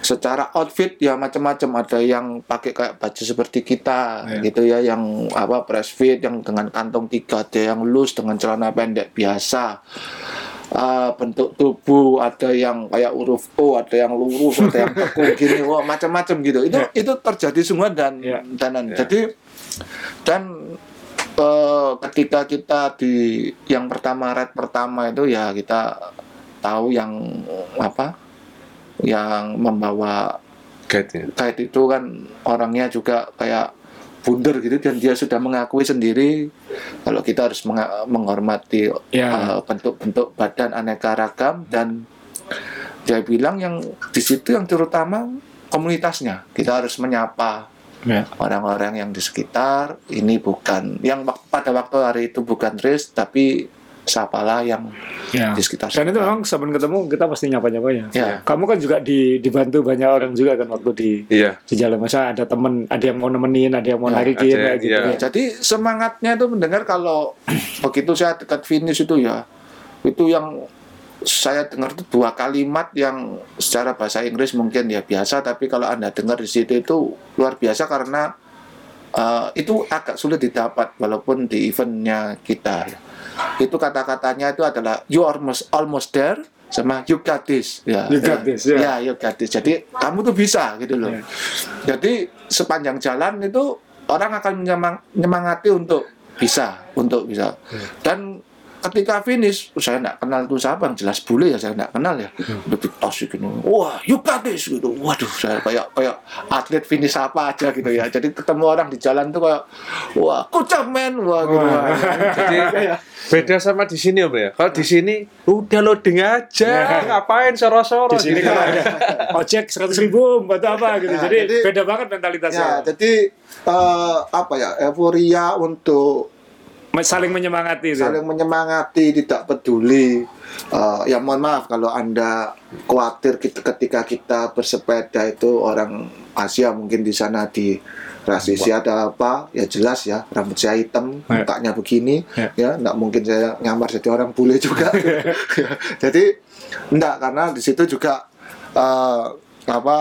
secara outfit ya macam-macam. Ada yang pakai kayak baju seperti kita Iya. gitu ya, yang apa press fit, yang dengan kantong tiga, ada yang loose dengan celana pendek biasa. Ah, bentuk tubuh ada yang kayak huruf O, ada yang lurus, ada yang tekuk [laughs] gini, wah macam-macam gitu. Itu itu terjadi semua dan Ya. dan Ya. jadi dan eh, ketika kita di yang pertama red pertama itu ya kita tahu yang apa yang membawa guide itu kan orangnya juga kayak bunder gitu dan dia sudah mengakui sendiri kalau kita harus menghormati Ya. eh, bentuk-bentuk badan aneka ragam dan dia bilang yang di situ yang terutama komunitasnya kita harus menyapa Ya. orang-orang yang di sekitar ini bukan yang pada waktu hari itu bukan race tapi siapalah yang Ya. di sekitar Dan itu memang sebelum ketemu kita pasti nyapa-nyapa ya. Kamu kan juga di, dibantu banyak orang juga kan waktu di Iya. di jalan masa ada teman, ada yang mau nemenin, ada yang mau Ya, narikin gitu. iya. Ya, jadi semangatnya itu mendengar kalau begitu saya dekat finish itu ya itu yang saya dengar dua kalimat yang secara bahasa Inggris mungkin ya biasa tapi kalau anda dengar di situ itu luar biasa karena eh, itu agak sulit didapat walaupun di eventnya kita itu kata-katanya itu adalah you are almost almost there sama you got this ya You got this, ya. ya you got this jadi kamu tuh bisa gitu loh Ya. jadi sepanjang jalan itu orang akan menyemang- menyemangati untuk bisa, untuk bisa. Dan ketika finish, saya nggak kenal tuh siapa yang jelas bule ya saya nggak kenal ya. Udah ditos gitu. Wah, you got this gitu. Waduh, saya kayak kayak atlet finish apa aja gitu ya. Jadi ketemu orang di jalan tuh kayak wah, kucap men, wah gitu. Wah. Jadi beda sama di sini om ya. Kalau di sini udah loading aja, ngapain soro-soro. Di sini Gini kan ada [laughs] ojek seratus ribu, bantu apa gitu. Ya, jadi, jadi- beda banget Ya, mentalitasnya. jadi eh, apa ya euforia untuk Saling menyemangati itu. saling menyemangati, tidak peduli. Eh, ya mohon maaf kalau anda khawatir kita, ketika kita bersepeda itu orang Asia mungkin di sana di rasisi ada apa ya jelas ya rambut saya hitam Ya. mukanya begini Ya. ya nggak mungkin saya nyamar jadi orang bule juga [laughs] Ya, jadi enggak karena di situ juga eh, apa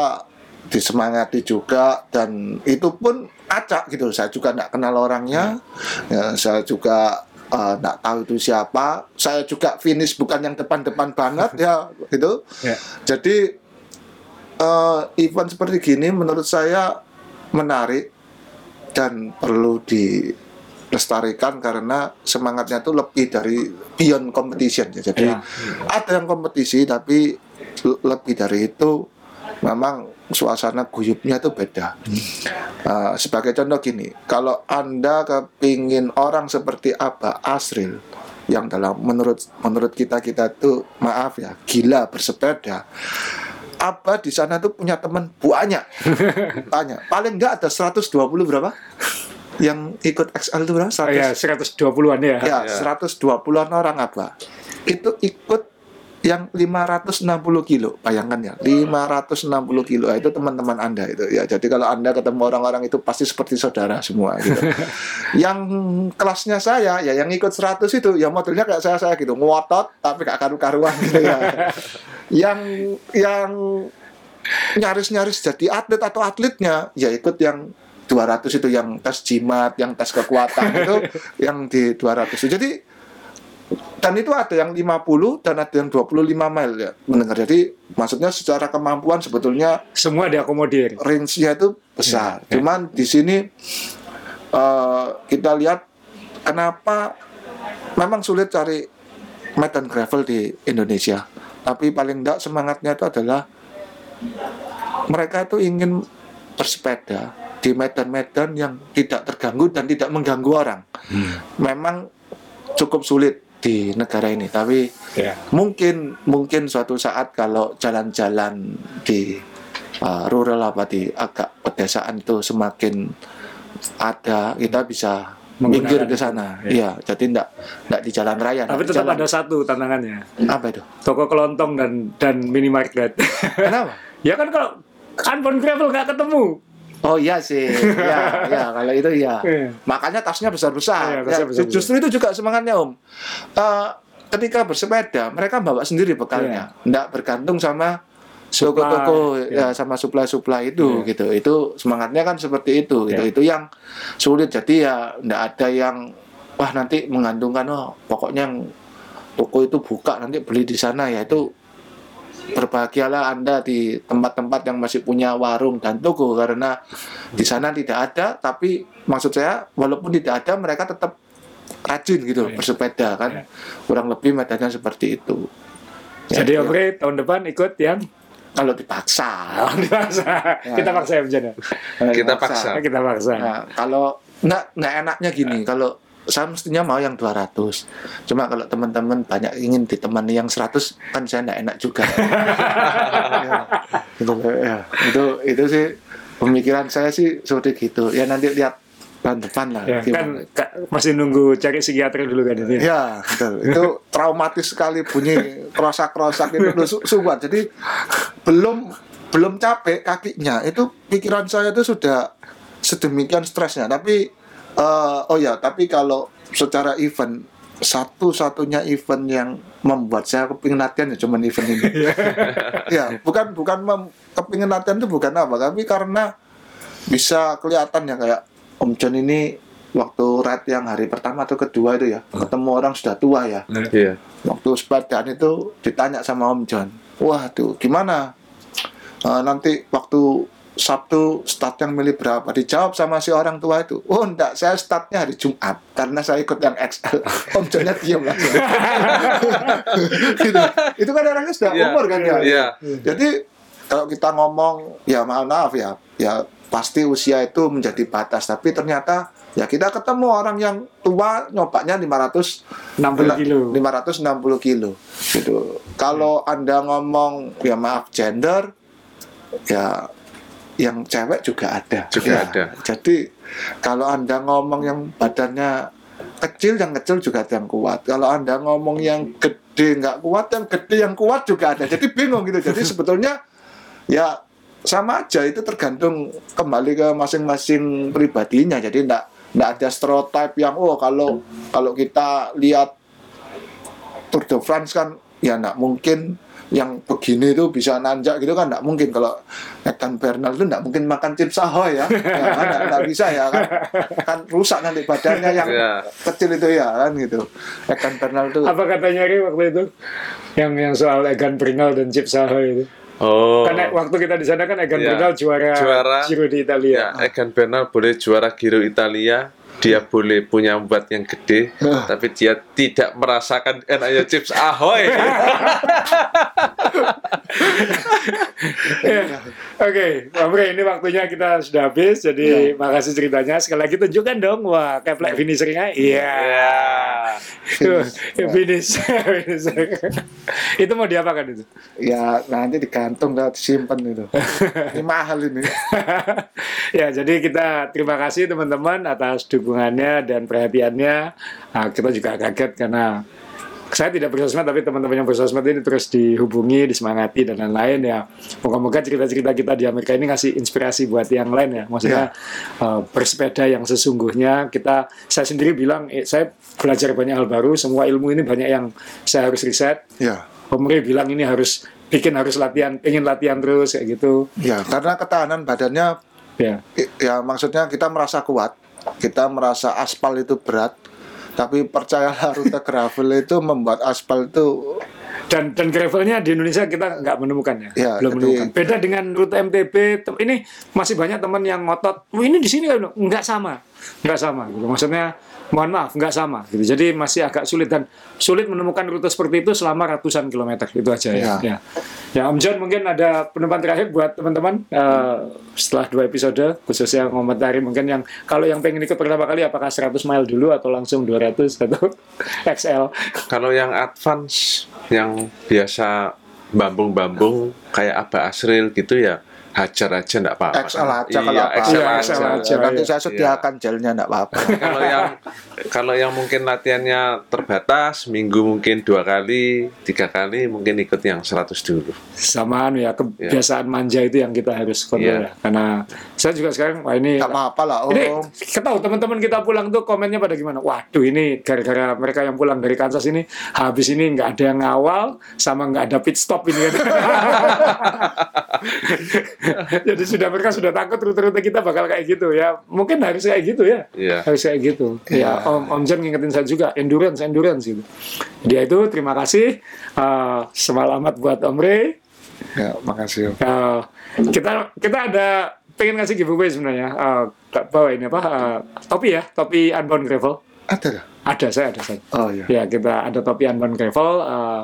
disemangati juga dan itu pun acak gitu saya juga nggak kenal orangnya ya, saya juga eh, nggak tahu itu siapa saya juga finish bukan yang depan-depan banget ya [laughs] gitu Ya. jadi eh, event seperti gini menurut saya menarik dan perlu dilestarikan karena semangatnya itu lebih dari beyond competition ya. Jadi Ya. ada yang kompetisi tapi le- lebih dari itu memang suasana guyupnya itu beda. Uh, sebagai contoh gini, kalau anda kepingin orang seperti apa Asril yang dalam menurut menurut kita kita tuh maaf ya gila bersepeda apa di sana tuh punya teman banyak [laughs] banyak paling enggak ada 120 berapa yang ikut XL itu berapa? Oh, ya, 100, 120-an ya. ya, Ya. 120-an orang apa? Itu ikut yang 560 kilo, bayangkan ya, 560 kilo itu teman-teman Anda itu ya. Jadi kalau Anda ketemu orang-orang itu pasti seperti saudara semua gitu. [laughs] yang kelasnya saya ya yang ikut 100 itu ya modelnya kayak saya saya gitu, ngotot tapi gak karu-karuan gitu ya. [laughs] yang yang nyaris-nyaris jadi atlet atau atletnya ya ikut yang 200 itu yang tes jimat, yang tes kekuatan itu [laughs] yang di 200. Jadi dan itu ada yang 50 dan ada yang 25 mile ya mendengar. Jadi maksudnya secara kemampuan sebetulnya Semua diakomodir. range-nya itu besar. Ya, ya. Cuman di sini eh, kita lihat kenapa memang sulit cari medan gravel di Indonesia. Tapi paling enggak semangatnya itu adalah mereka itu ingin bersepeda di medan-medan yang tidak terganggu dan tidak mengganggu orang. Memang cukup sulit di negara ini, tapi Ya. mungkin mungkin suatu saat kalau jalan-jalan di uh, rural apa di agak pedesaan itu semakin ada kita bisa minggir ke sana ya. iya jadi enggak enggak di jalan raya Tapi tetap jalan- ada satu tantangannya. apa itu Toko kelontong dan dan minimarket. kenapa [laughs] ya kan kalau unbound gravel nggak ketemu. Oh iya sih ya ya [laughs] kalau itu iya Iya. makanya tasnya besar besar Iya, tasnya besar-besar. justru itu juga semangatnya om Eh, ketika bersepeda mereka bawa sendiri bekalnya enggak bergantung sama toko-toko iya. ya sama supply-supply itu Iya. gitu. Itu semangatnya kan seperti itu gitu. Iya. Itu yang sulit jadi ya enggak ada yang wah nanti menggantungkan oh pokoknya yang toko itu buka nanti beli di sana ya itu berbahagialah Anda di tempat-tempat yang masih punya warung dan toko karena di sana tidak ada tapi maksud saya walaupun tidak ada mereka tetap rajin gitu Iya. bersepeda kan Iya. kurang lebih medannya seperti itu Ya, Jadi ya. Rey tahun depan ikut yang kalau dipaksa dipaksa. Ya. Kita paksa ya ya? Kalau Kita paksa. Kita paksa. Nah, kalau nggak nggak enaknya gini, kalau saya mestinya mau yang 200. Cuma kalau teman-teman banyak ingin ditemani yang 100 kan saya nggak enak juga. [laughs] ya, itu, ya, itu itu sih pemikiran saya sih seperti gitu. Ya nanti lihat ban depan lah. Ya, gimana. kan Kak, masih nunggu cari psikiater dulu kan ini. Ya, betul. Itu traumatis sekali bunyi krosak-krosak itu loh, su- sumpah. Jadi belum belum capek kakinya. Itu pikiran saya itu sudah sedemikian stresnya. Tapi eh, oh ya, tapi kalau secara event satu-satunya event yang membuat saya kepingin latihan ya cuman event ini. [laughs] ya, bukan bukan mem- kepingin latihan itu bukan apa, tapi karena bisa kelihatan ya kayak Om John ini waktu red yang hari pertama atau kedua itu ya ketemu orang sudah tua ya Iya. waktu sepedaan itu ditanya sama Om John wah tuh gimana Eh, nanti waktu Sabtu start yang milih berapa dijawab sama si orang tua itu oh enggak saya startnya hari Jumat karena saya ikut yang XL [laughs] Om Johnnya diam langsung [laughs] gitu. itu kan orangnya sudah Iya. umur kan ya Iya. jadi kalau kita ngomong ya maaf ya, ya pasti usia itu menjadi batas. Tapi ternyata ya kita ketemu orang yang tua nyopaknya 500 60 kilo. 560 kilo gitu. Kalau Anda ngomong ya maaf gender ya yang cewek juga ada. Juga Ya, ada. Jadi kalau Anda ngomong yang badannya kecil yang kecil juga ada yang kuat. Kalau Anda ngomong yang gede nggak kuat yang gede yang kuat juga ada. Jadi bingung gitu. Jadi sebetulnya ya sama aja itu tergantung kembali ke masing-masing pribadinya. Jadi enggak enggak ada stereotip yang oh kalau kalau kita lihat Tour de France kan ya enggak mungkin yang begini itu bisa nanjak gitu kan enggak mungkin kalau Egan Bernal itu enggak mungkin makan chips ahoy ya, ya kan enggak, enggak bisa ya kan kan rusak nanti badannya yang Iya. kecil itu ya kan gitu Egan Bernal itu Apa katanya Ri waktu itu? Yang yang soal Egan Bernal dan Chip Saho itu. Oh. Karena waktu kita di sana kan Egan Iya. Bernal juara, Juara. Giro di Italia. Ya, Egan Bernal boleh juara Giro Italia. Dia boleh punya buat yang gede, tapi dia tidak merasakan enaknya chips ahoy. [laughs] Ya. Oke, Pak Bre, ini waktunya kita sudah habis. Jadi makasih ceritanya. Sekali lagi tunjukkan dong. Wah, kayak flag finishernya. Iya. Tuh, finish. [laughs] Finisher. itu mau diapakan itu? ya nanti digantung dan disimpan itu ini mahal ini [laughs] ya, jadi kita terima kasih teman-teman atas dukungannya dan perhatiannya. Nah, kita juga kaget karena saya tidak bersosmed tapi teman-teman yang bersosmed ini terus dihubungi, disemangati dan lain-lain ya. Moga-moga cerita-cerita kita di Amerika ini ngasih inspirasi buat yang lain ya. Maksudnya eh, bersepeda yang sesungguhnya kita saya sendiri bilang eh, saya belajar banyak hal baru, semua ilmu ini banyak yang saya harus riset. ya Pemerintah bilang ini harus bikin harus latihan, ingin latihan terus kayak gitu. ya karena ketahanan badannya Ya. ya maksudnya kita merasa kuat kita merasa aspal itu berat tapi percayalah rute gravel itu membuat aspal itu dan dan gravelnya di Indonesia kita nggak menemukannya Ya, belum jadi- menemukan. Beda dengan rute MTB ini masih banyak teman yang ngotot "Wah, ini di sini nggak sama. Nggak sama gitu. Maksudnya mohon maaf nggak sama gitu. Jadi masih agak sulit dan sulit menemukan rute seperti itu selama ratusan kilometer itu aja ya. Ya. ya, ya Om John mungkin ada penutupan terakhir buat teman-teman eh, setelah dua episode khususnya komentari mungkin yang kalau yang pengen ikut pertama kali apakah 100 mile dulu atau langsung 200 atau [laughs] XL Kalau yang advance, yang biasa bambung-bambung kayak Abah Asril gitu ya hajar aja enggak apa-apa. XL aja kalau iya, apa XL Iya, aja. XL aja. nanti iya. saya sediakan gelnya enggak apa-apa [laughs] kalau yang kalau yang mungkin latihannya terbatas minggu mungkin dua kali tiga kali mungkin ikut yang 100 dulu samaan ya kebiasaan manja itu yang kita harus kontrol Iya. ya. karena saya juga sekarang wah ini enggak apa-apa lah ini om ketahu teman-teman kita pulang tuh komennya pada gimana waduh ini gara-gara mereka yang pulang dari Kansas ini habis ini nggak ada yang ngawal sama nggak ada pit stop ini kan [laughs] [laughs] jadi sudah mereka sudah takut rute-rute kita bakal kayak gitu ya mungkin harus kayak gitu ya Iya. harus kayak gitu ya Om Om Jan ngingetin saya juga endurance endurance gitu dia itu terima kasih Eh, semalamat buat Om Ray ya makasih om Uh, kita kita ada pengen ngasih giveaway sebenarnya. Uh, bawa ini apa? uh, topi ya, topi Unbound Gravel. ada? Ada, saya ada saya. oh iya Ya kita ada topi Unbound Gravel. uh,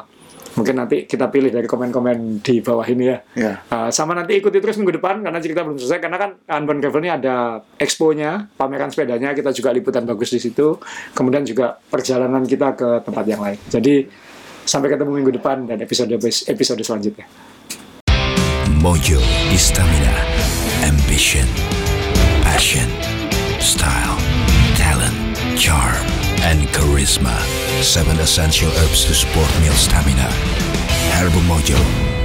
mungkin nanti kita pilih dari komen-komen di bawah ini ya. ya Uh, sama nanti ikuti terus minggu depan karena cerita belum selesai karena kan Unbound Gravel ini ada expo-nya, pameran sepedanya, kita juga liputan bagus di situ. Kemudian juga perjalanan kita ke tempat yang lain. Jadi sampai ketemu minggu depan dan episode episode selanjutnya. Mojo Stamina, Ambition, Passion. style, talent, charm, and charisma. Seven essential herbs to support meal stamina. Herbal Mojo